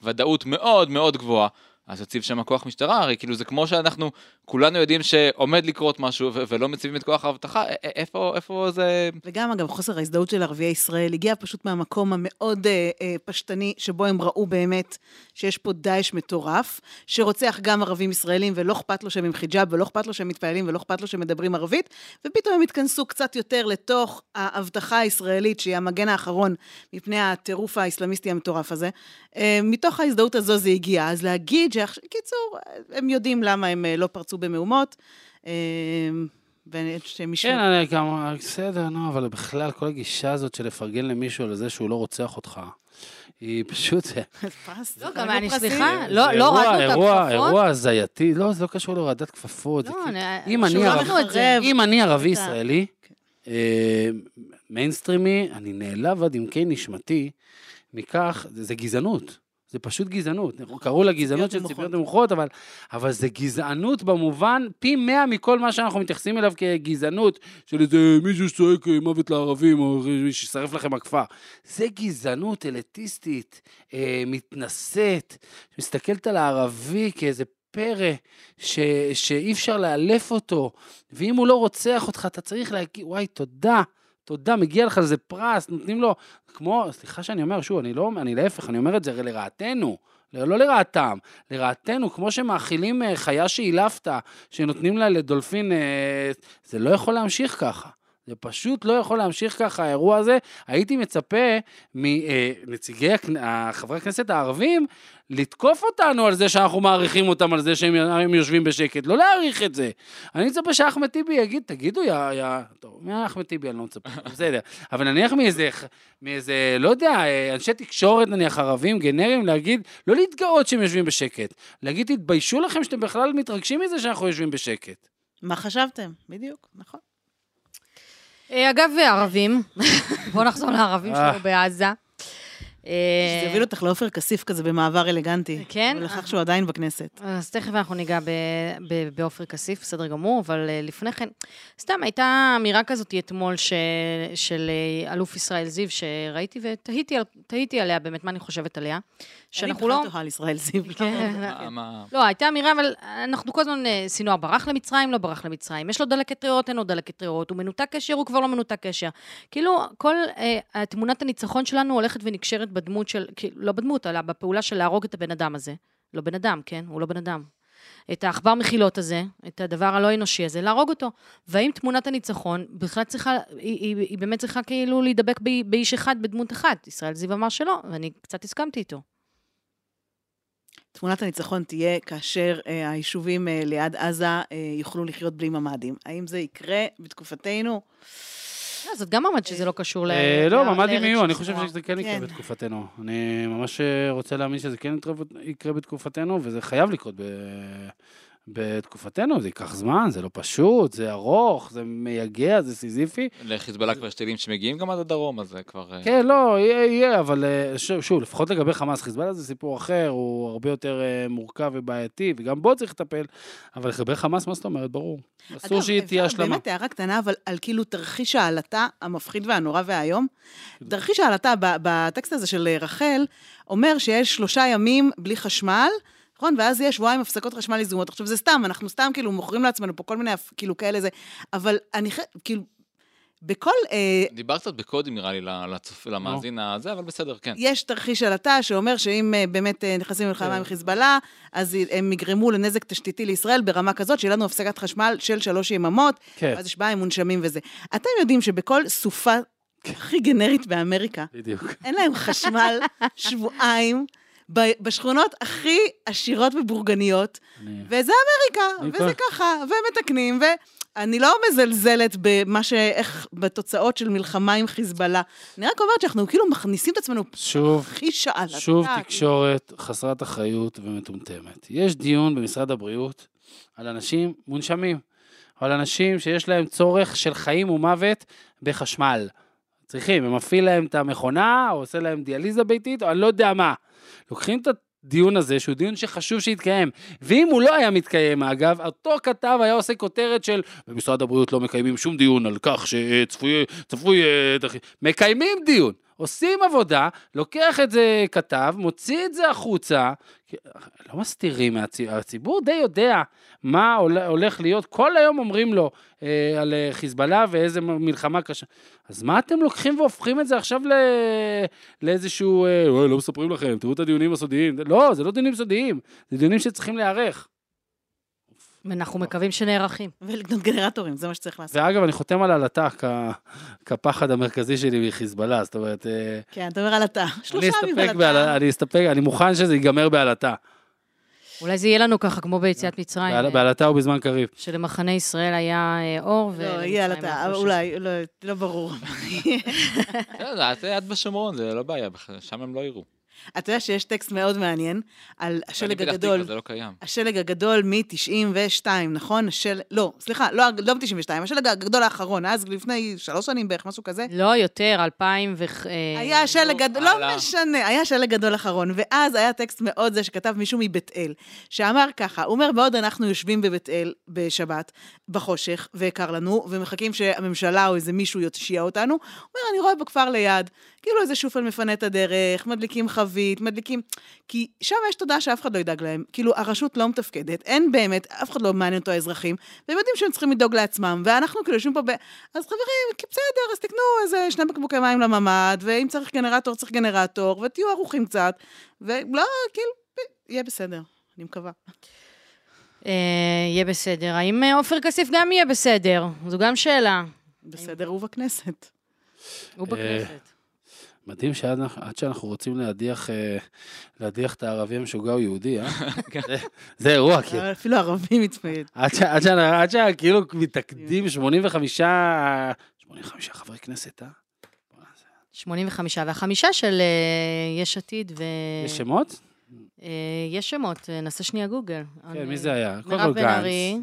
בוודאות מאוד מאוד גבוהה. אז יציב שם כוח משטרה, הרי כאילו זה כמו שאנחנו כולנו יודעים שעומד לקרות משהו ולא מציבים את כוח האבטחה, איפה, איפה זה... וגם, אגב, חוסר ההזדהות של ערביי ישראל הגיע פשוט מהמקום המאוד אה, אה, פשטני, שבו הם ראו באמת שיש פה דאעש מטורף, שרוצח גם ערבים ישראלים, ולא אכפת לו שהם עם חיג'אב, ולא אכפת לו שהם מתפעלים, ולא אכפת לו שהם מדברים ערבית, ופתאום הם התכנסו קצת יותר לתוך ההבטחה הישראלית, שהיא המגן האחרון מפני הטירוף האסלאמיסטי המטורף הזה. אה, מתוך ההזדהות הזו זה הגיע. אז להגיד שעכשיו, קיצור, הם יודעים למה הם אה, לא פרצו במהומות. אה. כן, אני גם, בסדר, נו, אבל בכלל, כל הגישה הזאת של לפרגן למישהו על זה שהוא לא רוצח אותך, היא פשוט... זה פרס, לא, גם אני. סליחה, לא לא הורדנו את הכפפות. אירוע הזייתי, לא, זה לא קשור להורדת כפפות. לא, כאילו- אם אני שוב, ערבי- אמרנו את זה. אם אני ערבי אתה- ישראלי, אה, מיינסטרימי, אני נעלב עד עמקי נשמתי מכך, זה גזענות. זה פשוט גזענות. קראו לה גזענות של. ציפיות נמוכות, אבל, אבל זה גזענות במובן פי מאה מכל מה שאנחנו מתייחסים אליו כגזענות, של איזה מישהו שצועק אה, מוות לערבים, או שישרף לכם הכפר. זה גזענות אליטיסטית, אה, מתנשאת, שמסתכלת על הערבי כאיזה פרא ש, שאי אפשר לאלף אותו, ואם הוא לא רוצח אותך, אתה צריך להגיד, וואי, תודה, תודה, מגיע לך איזה פרס, נותנים לו, כמו, סליחה שאני אומר, שוב, אני לא, אני להפך, אני אומר את זה הרי לרעתנו. לא לרעתם, לרעתנו, כמו שמאכילים אה, חיה שהילפת, שנותנים לה לדולפין, אה, זה לא יכול להמשיך ככה. זה פשוט לא יכול להמשיך ככה, האירוע הזה. הייתי מצפה מנציגי חברי הכנסת הערבים לתקוף אותנו על זה שאנחנו מעריכים אותם על זה שהם הם יושבים בשקט, לא להעריך את זה. אני מצפה שאחמד טיבי יגיד, תגידו, יא... יא... טוב, מאחמד טיבי אני לא מצפה, בסדר. אבל נניח מאיזה, מאיזה, לא יודע, אנשי תקשורת נניח ערבים, גנרים, להגיד, לא להתגאות שהם יושבים בשקט. להגיד, תתביישו לכם שאתם בכלל מתרגשים מזה שאנחנו יושבים בשקט. מה חשבתם? בדיוק, נכון. אה, אגב, ערבים, בואו נחזור לערבים אה. שלנו בעזה. שזה יוביל אותך לעופר כסיף כזה במעבר אלגנטי. כן? ולכך שהוא עדיין בכנסת. אז תכף אנחנו ניגע ב- ב- בעופר כסיף, בסדר גמור, אבל אה, לפני כן, סתם הייתה אמירה כזאת אתמול ש, של אה, אלוף ישראל זיו, שראיתי ותהיתי על- תהיתי עליה באמת, מה אני חושבת עליה. שאנחנו אני לא... בכלל תוהה על ישראל זיו. כן. מה- מה- לא, הייתה אמירה, אבל אנחנו כל הזמן, אה, סינואר ברח למצרים, לא ברח למצרים. יש לו דלקת ריאות, אין לו דלקת ריאות. הוא מנותק קשר, הוא כבר לא מנותק קשר. כאילו, כל אה, תמונת הניצחון שלנו הולכת ונקשרת בדמות של, לא בדמות, אלא בפעולה של להרוג את הבן אדם הזה. לא בן אדם, כן? הוא לא בן אדם. את העכבר מחילות הזה, את הדבר הלא אנושי הזה, להרוג אותו. והאם תמונת הניצחון בכלל צריכה, היא, היא, היא באמת צריכה כאילו להידבק באיש אחד, בדמות אחת. ישראל זיו אמר שלא, ואני קצת הסכמתי איתו. תמונת הניצחון תהיה כאשר אה, היישובים אה, ליד עזה אה, יוכלו לחיות בלי ממ"דים. האם זה יקרה בתקופתנו? לא, זאת גם אמרת שזה לא קשור ל... אה, לא, ל- ממ"דים לארץ יהיו, אני חושב. שזה כן יקרה כן. בתקופתנו. אני ממש רוצה להאמין שזה כן יקרה- בתקופתנו, וזה חייב לקרות בתקופתנו, זה ייקח זמן, זה לא פשוט, זה ארוך, זה מייגע, זה סיזיפי. לחיזבאללה כבר יש טילים שמגיעים גם עד הדרום, אז זה כבר... אה, כן, לא, יהיה, יהיה, אבל אה, שוב, שוב, לפחות לגבי חמאס, חיזבאללה זה סיפור אחר, הוא הרבה יותר אה, מורכב ובעייתי, וגם בו צריך לטפל, אבל לגבי חמאס, מה זאת אומרת? ברור. אסור שהיא תהיה השלמה. באמת הערה קטנה, אבל על כאילו תרחיש העלטה המפחיד והנורא והאיום. תרחיש העלטה ב- בטקסט הזה של רחל, אומר שיש שלושה ימים בלי חשמל, נכון? ואז יש שבועיים הפסקות חשמל יזומות. עכשיו, זה סתם, אנחנו סתם כאילו מוכרים לעצמנו פה כל מיני כאילו כאלה זה, אבל אני חושבת, כאילו, בכל... אה, דיברת קצת בקודים נראה לי לצופ- למאזין הזה, אבל בסדר, כן. יש תרחיש עלטה שאומר שאם אה, באמת אה, נכנסים למלחמה כן. עם חיזבאללה, אז הם יגרמו לנזק תשתיתי לישראל ברמה כזאת שיהיה לנו הפסקת חשמל של שלוש יממות, כן, ואז יש בעיה עם מונשמים וזה. אתם יודעים שבכל סופה הכי גנרית באמריקה, בדיוק. אין להם חשמל שבועיים, בשכונות הכי עשירות ובורגניות, אני- וזה אמריקה, אני וזה כל- ככה, ומתקנים, ואני לא מזלזלת במה ש... איך... בתוצאות של מלחמה עם חיזבאללה. אני רק אומרת שאנחנו כאילו מכניסים את עצמנו שוב, הכי שעה. שוב תקשורת חסרת אחריות ומטומטמת. יש דיון במשרד הבריאות על אנשים מונשמים, על אנשים שיש להם צורך של חיים ומוות בחשמל. צריכים, הם מפעיל להם את המכונה, או עושה להם דיאליזה ביתית, או אני לא יודע מה. לוקחים את הדיון הזה, שהוא דיון שחשוב שיתקיים, ואם הוא לא היה מתקיים, אגב, אותו כתב היה עושה כותרת של במשרד הבריאות לא מקיימים שום דיון על כך שצפוי, צפוי, אה, מקיימים דיון. עושים עבודה, לוקח את זה כתב, מוציא את זה החוצה, לא מסתירים מהציבור, הציבור די יודע מה הול- הולך להיות, כל היום אומרים לו אה, על אה, חיזבאללה ואיזה מלחמה קשה. אז מה אתם לוקחים והופכים את זה עכשיו ל... לאיזשהו, אה, "אוי, לא מספרים לכם, תראו את הדיונים הסודיים. לא, זה לא דיונים סודיים, זה דיונים שצריכים להיערך. אנחנו מקווים שנערכים. ולקנות גנרטורים, זה מה שצריך לעשות. ואגב, אני חותם על עלטה כ... כפחד המרכזי שלי מחיזבאללה, זאת אומרת, אה, כן, אתה אומר. אני שלושה ימים אסתפק על בעל... התא. אני אסתפק, אני מוכן שזה ייגמר בעלטה. אולי זה יהיה לנו ככה, כמו ביציאת מצרים, אה, בעלטה ובזמן קריב. שלמחנה ישראל היה אה, אור, לא, יהיה אבל אולי, לא- לא ברור. בסדר, את בשומרון, זה לא בעיה שם הם לא יראו. אתה יודע שיש טקסט מאוד מעניין על השלג הגדול. זה לא קיים. השלג הגדול מ-92, נכון? השל... לא, סליחה, לא, לא מ-92, השלג הגדול האחרון, אז לפני שלוש שנים בערך, משהו כזה. לא יותר, אלפיים ו... אה, היה שלג גדול. לא משנה, היה שלג גדול אחרון, ואז היה טקסט מאוד זה שכתב מישהו מבית אל, שאמר ככה, הוא אומר, בעוד אנחנו יושבים בבית אל בשבת, בחושך, וקר לנו, ומחכים שהממשלה או איזה מישהו יושיע אותנו, הוא אומר, אני רואה בכפר ליד, כאילו איזה שופל מפנה את הדרך, מדליקים חבית, מדליקים... כי שם יש תודעה שאף אחד לא ידאג להם. כאילו, הרשות לא מתפקדת, אין באמת, אף אחד לא מעניין אותו האזרחים, והם יודעים שהם צריכים לדאוג לעצמם, ואנחנו כאילו יושבים פה ב... אז חברים, כי בסדר, אז תקנו איזה שני בקבוקי מים לממ"ד, ואם צריך גנרטור, צריך גנרטור, ותהיו ערוכים קצת, ולא, כאילו, יהיה בסדר, אני מקווה. אה, יהיה בסדר. האם אה, עופר כסיף גם יהיה בסדר? זו גם שאלה. בסדר, הוא בכנסת. הוא בכנסת. מדהים שעד עד שאנחנו רוצים להדיח, אה, להדיח את הערבי המשוגע הוא יהודי, אה? זה- זה אירוע, כאילו. אפילו ערבים יצמאים. עד שכאילו מתאגדים 85, 85 חברי כנסת, אה? בוא'נה, זה- 85, והחמישה של אה, יש עתיד ו... יש שמות? אה, יש שמות, נעשה שנייה גוגל. כן, מי זה היה? קודם כל.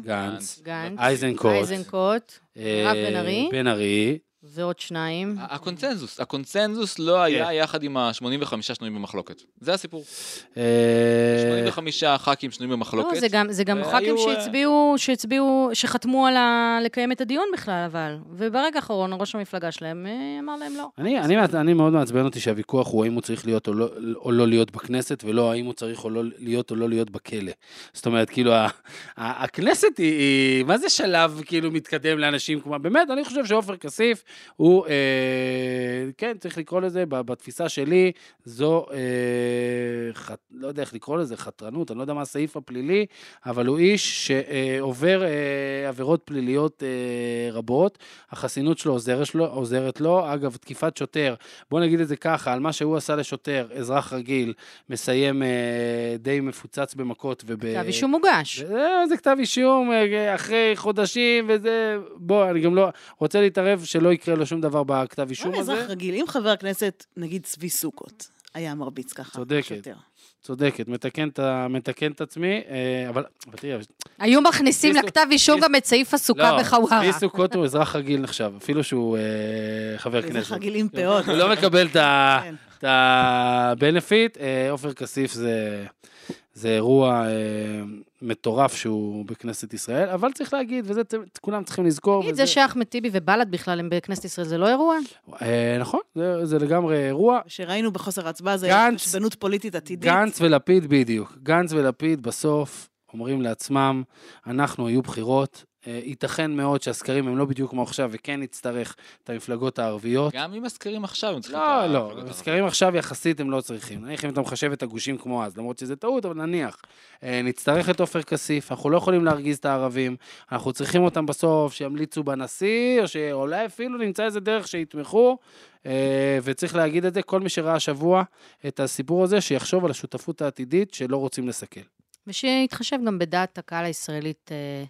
גנץ, גנץ, איזנקוט, מירב בן ארי. בן ארי, ועוד שניים. הקונצנזוס, הקונצנזוס לא היה יחד עם ה-85 שנויים במחלוקת. זה הסיפור. אה, 85 ח"כים שנויים במחלוקת. לא, זה גם, זה גם והיו, ח"כים אה, שהצביעו, שהצביעו, שחתמו על ה... לקיים את הדיון בכלל, אבל. וברגע האחרון, ראש המפלגה שלהם אה, אמר להם לא. אני, אני, אני מאוד מעצבן אותי שהוויכוח הוא האם הוא צריך להיות או לא, או לא להיות בכנסת, ולא האם הוא צריך או לא להיות או לא להיות בכלא. זאת אומרת, כאילו, הכנסת היא, היא, מה זה שלב כאילו מתקדם לאנשים כמו, באמת, אני חושב שעופר כסיף הוא, אה, כן, צריך לקרוא לזה, בתפיסה שלי, זו, אה, חת, לא יודע איך לקרוא לזה, חתרנות, אני לא יודע מה הסעיף הפלילי, אבל הוא איש שעובר אה, עבירות פליליות אה, רבות, החסינות שלו עוזרת לו, עוזרת לו. אגב, תקיפת שוטר, בוא נגיד את זה ככה, על מה שהוא עשה לשוטר, אזרח רגיל, מסיים אה, די מפוצץ במכות וב... כתב אישום מוגש. זה, זה כתב אישום אה, אחרי חודשים וזה, בוא, אני גם לא רוצה להתערב שלא יקרה לו שום דבר בכתב אישום מה הזה. אזרח רגיל? אם חבר הכנסת, נגיד צבי סוכות, היה מרביץ ככה. צודקת. שוטר. צודקת, מתקן את ה- מתקן את עצמי, אה, אבל, אבל תראה, היו מכניסים לכתב אישום גם את סעיף הסוכה לא, בחווארה. צבי סוכות הוא אזרח רגיל נחשב, אפילו שהוא אה, חבר כנסת. אזרח רגיל עם פאות. הוא לא מקבל את ה- כן. את ה-benefit. אה, עופר כסיף זה, זה אירוע אה, מטורף שהוא בכנסת ישראל, אבל צריך להגיד, וזה כולם צריכים לזכור. תגיד, וזה- זה שאחמד טיבי ובל"ד בכלל הם בכנסת ישראל, זה לא אירוע? אה, נכון, זה, זה לגמרי אירוע. שראינו בחוסר ההצבעה, זה חשדנות פוליטית עתידית. גנץ ולפיד בדיוק. גנץ ולפיד בסוף אומרים לעצמם, אנחנו, יהיו בחירות. אה, ייתכן מאוד שהסקרים הם לא בדיוק כמו עכשיו, וכן נצטרך את המפלגות הערביות. גם עם הסקרים עכשיו הם צריכים לא, את לא, המפלגות הסקרים עכשיו יחסית הם לא צריכים. נניח אם אתה מחשב את הגושים כמו אז, למרות שזה טעות, אבל נניח. אה, נצטרך את עופר כסיף, אנחנו לא יכולים להרגיז את הערבים, אנחנו צריכים אותם בסוף שימליצו בנשיא, או שאולי אפילו נמצא איזה דרך שיתמכו, אה, וצריך להגיד את זה, כל מי שראה השבוע את הסיפור הזה, שיחשוב על השותפות העתידית שלא רוצים לסכל. ושיתחשב גם בדעת הקהל הישראלית, אה,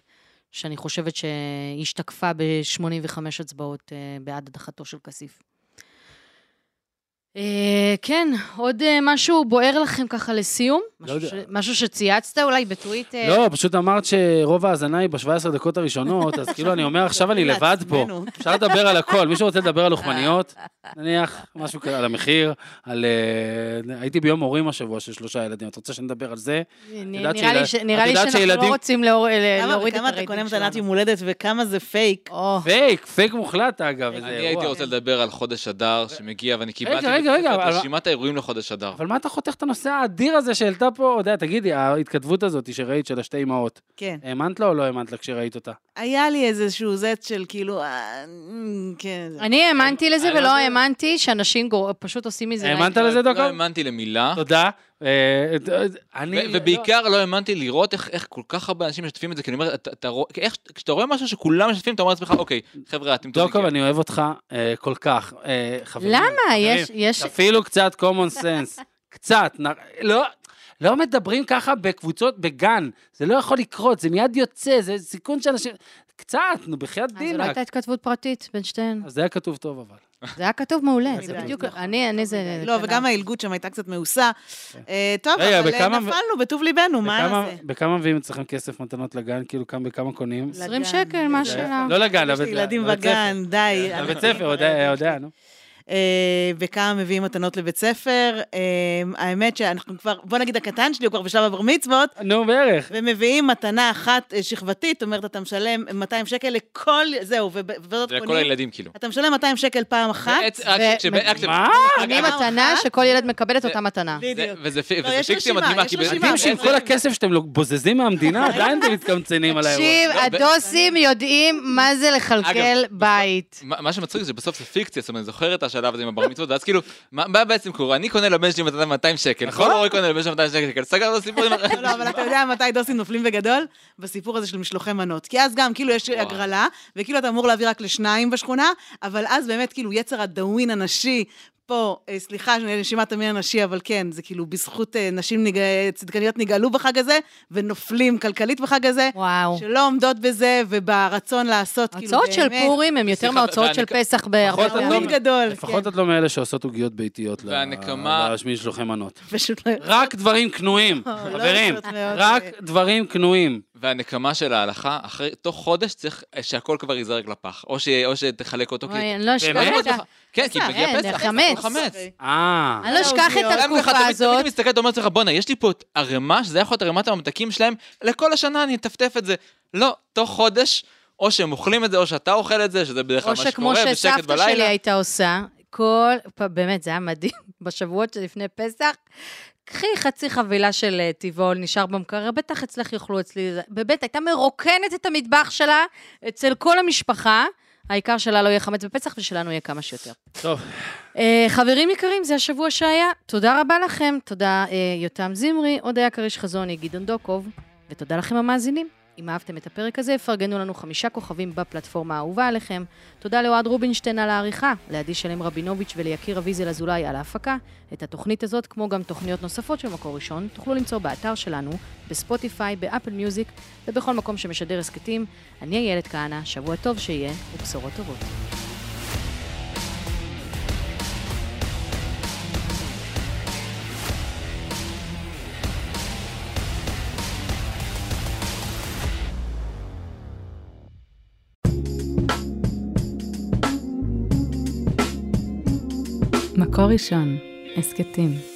שאני חושבת שהשתקפה ב-85 הצבעות אה, בעד הדחתו של כסיף. אה, כן, עוד אה, משהו בוער לכם ככה לסיום? משהו. ש... משהו שצייצת אולי בטוויטר? לא, פשוט אמרת שרוב ההאזנה היא ב-17 דקות הראשונות, אז כאילו אני אומר, עכשיו אני לבד פה. אפשר לדבר על הכל, מישהו רוצה לדבר על לחמניות? נניח, משהו כזה, על המחיר, על... אה, הייתי ביום הורים השבוע של שלושה ילדים, את רוצה שנדבר על זה? נראה לי, שאנחנו שילדים- לא רוצים כמה להוריד את וכמה אתה הרייטינג קונה שלנו. מתנת יום הולדת וכמה זה פייק. פייק, פייק מוחלט אגב, אני. הייתי רוצה לדבר על חודש אדר שמגיע, ואני קיבלתי רגע, רגע, את אבל- רשימת האירועים לחודש אדר. אבל מה אתה חותך את הנושא האדיר הזה שהעלתה פה, אתה יודע, תגידי, ההתכתבות הזאת שראית של השתי אמהות, כן. האמנת לה או לא האמנת לה כשראית אותה? היה לי איזשהו זט של כאילו, אה, אמ, כן. אני האמנתי לזה ולא לא- האמנתי שאנשים גור- פשוט עושים מזה... האמנת. לזה, לא דוקו? האמנתי למילה, תודה. אה, אה, אני... ו- ובעיקר לא האמנתי לראות איך איך כל כך הרבה אנשים משתפים את זה, כי אני אומר, אתה- אתה רואה- איך- כשאתה רואה משהו שכולם משתפים, אתה אומר לעצמך, אוקיי, חבר'ה, אתם דוקו. אני אוהב אותך אה, כל כך. אה, חברים, למה? חברים, יש- יש- תפעילו קצת common sense. קצת. נ- לא... לא מדברים ככה בקבוצות בגן, זה לא יכול לקרות, זה מיד יוצא, זה סיכון שאנשים... קצת, נו, בחייאת אז זו לא דינק. הייתה התכתבות פרטית בין שתיהן. אז זה היה כתוב טוב אבל. זה היה כתוב מעולה, זה. בדיוק... אני, אני זה... לא, וגם העילגות שם הייתה קצת מעושה. אה, טוב, אבל אה, נפלנו בטוב ליבנו, מה נעשה? בכמה מביאים אצלכם כסף מתנות לגן? כאילו, כמה בכמה קונים? 20 לגן. שקל, מה זה- השאלה? לא לגן, יש לבית לי ילדים בגן, די. ספר. לבית ספר, יודע. נו. אה, וכמה מביאים מתנות לבית ספר. אה, האמת שאנחנו כבר, בוא נגיד הקטן שלי הוא כבר בשלב הבר מצוות, נו, בערך. ומביאים מתנה אחת אה, שכבתית, זאת אומרת, אתה משלם 200 שקל לכל, זהו, וב- וזאת זה לכל קונים. הילדים כאילו. אתה משלם 200 שקל פעם אחת. מה? קונים מתנה? שכל ילד מקבל את אותה מתנה. בדיוק. וזה לא, יש פיקציה רשימה, מדהימה, יש כי רשימה. שעם כל הכסף שאתם בוזזים מהמדינה, עדיין אתם מתקמצנים על האירוע. תקשיב, לא, הדוסים יודעים מה זה לכלכל בית. מה מה שמצחיק זה בסוף זה פיקציה, זאת אומרת, זוכרת השלב הזה עם הבר מצוות, ואז כאילו, מה מה בעצם קורה? אני קונה לבן שלי מתנה 200 שקל, נכון. כל הורה קונה לבן שלי 200 שקל, סגרנו את הסיפור לא, לא, אבל אתה יודע מתי דוסים נופלים בגדול? בסיפור הזה של משלוחי מנות. כי אז גם, כאילו, יש. הגרלה, וכאילו אתה אמור להביא רק לשניים בשכונה, אבל אז באמת, כאילו, יצר הדאווין הנשי, פה, אה, סליחה, נשימת המין הנשי, אבל כן, זה כאילו בזכות אה, נשים נג... צדקניות נגאלו בחג הזה, ונופלים כלכלית בחג הזה, וואו. שלא עומדות בזה, וברצון לעשות, כאילו, ההוצאות של באמת, פורים הן יותר מההוצאות של פסח בהרבה פחות את לא- פעמים. תמיד גדול, לפחות כן. את לא מאלה שעושות עוגיות ביתיות ל- והנקמה- למשלוחי מנות. פשוט לא... רק דברים קנויים, לא חברים, רוצות מאוד, רק אה, דברים קנויים. והנקמה של ההלכה, אחרי, תוך חודש צריך שהכל כבר ייזרק לפח, או, ש, או שתחלק אותו, אוי, אני לא אשכח באמת? את ה... כן, כי מגיע פסח, חמץ. חמץ. אה, אני לא אשכח את העוגיות. גם ככה, התקופה הזאת. תמיד מסתכלת, אומרת לך, בואנה, יש לי פה את ערימה, שזה יכול להיות ערימת הממתקים שלהם, לכל השנה אני אטפטף את זה. לא, תוך חודש, או שהם אוכלים את זה, או שאתה אוכל את זה, שזה בדרך כלל או מה שכמו שקורה, בשקט שסבתא שלי בלילה. הייתה עושה, כל, באמת, זה היה מדהים, בשבועות שלפני פסח, קחי חצי חבילה של אה, טבעול, נשאר במקרר, בטח אצלך יאכלו אצלי, זה- באמת, הייתה מרוקנת את המטבח שלה אצל כל המשפחה. העיקר שלה לא יהיה חמץ בפסח ושלנו יהיה כמה שיותר. טוב, אה, חברים יקרים, זה השבוע שהיה. תודה רבה לכם, תודה אה, יותם זמרי, הודיה כריש חזוני, גדעון דוקוב, ותודה לכם המאזינים. אם אהבתם את הפרק הזה, פרגנו לנו חמישה כוכבים בפלטפורמה האהובה עליכם. תודה לאוהד רובינשטיין על העריכה, לעדי שלם רבינוביץ' וליקיר אביזל אזולאי על ההפקה. את התוכנית הזאת, כמו גם תוכניות נוספות של מקור ראשון, תוכלו למצוא באתר שלנו, בספוטיפיי, באפל מיוזיק ובכל מקום שמשדר הסכתים. אני איילת כהנא, שבוע טוב שיהיה, ובשורות טובות. מקור ראשון, הסכתים.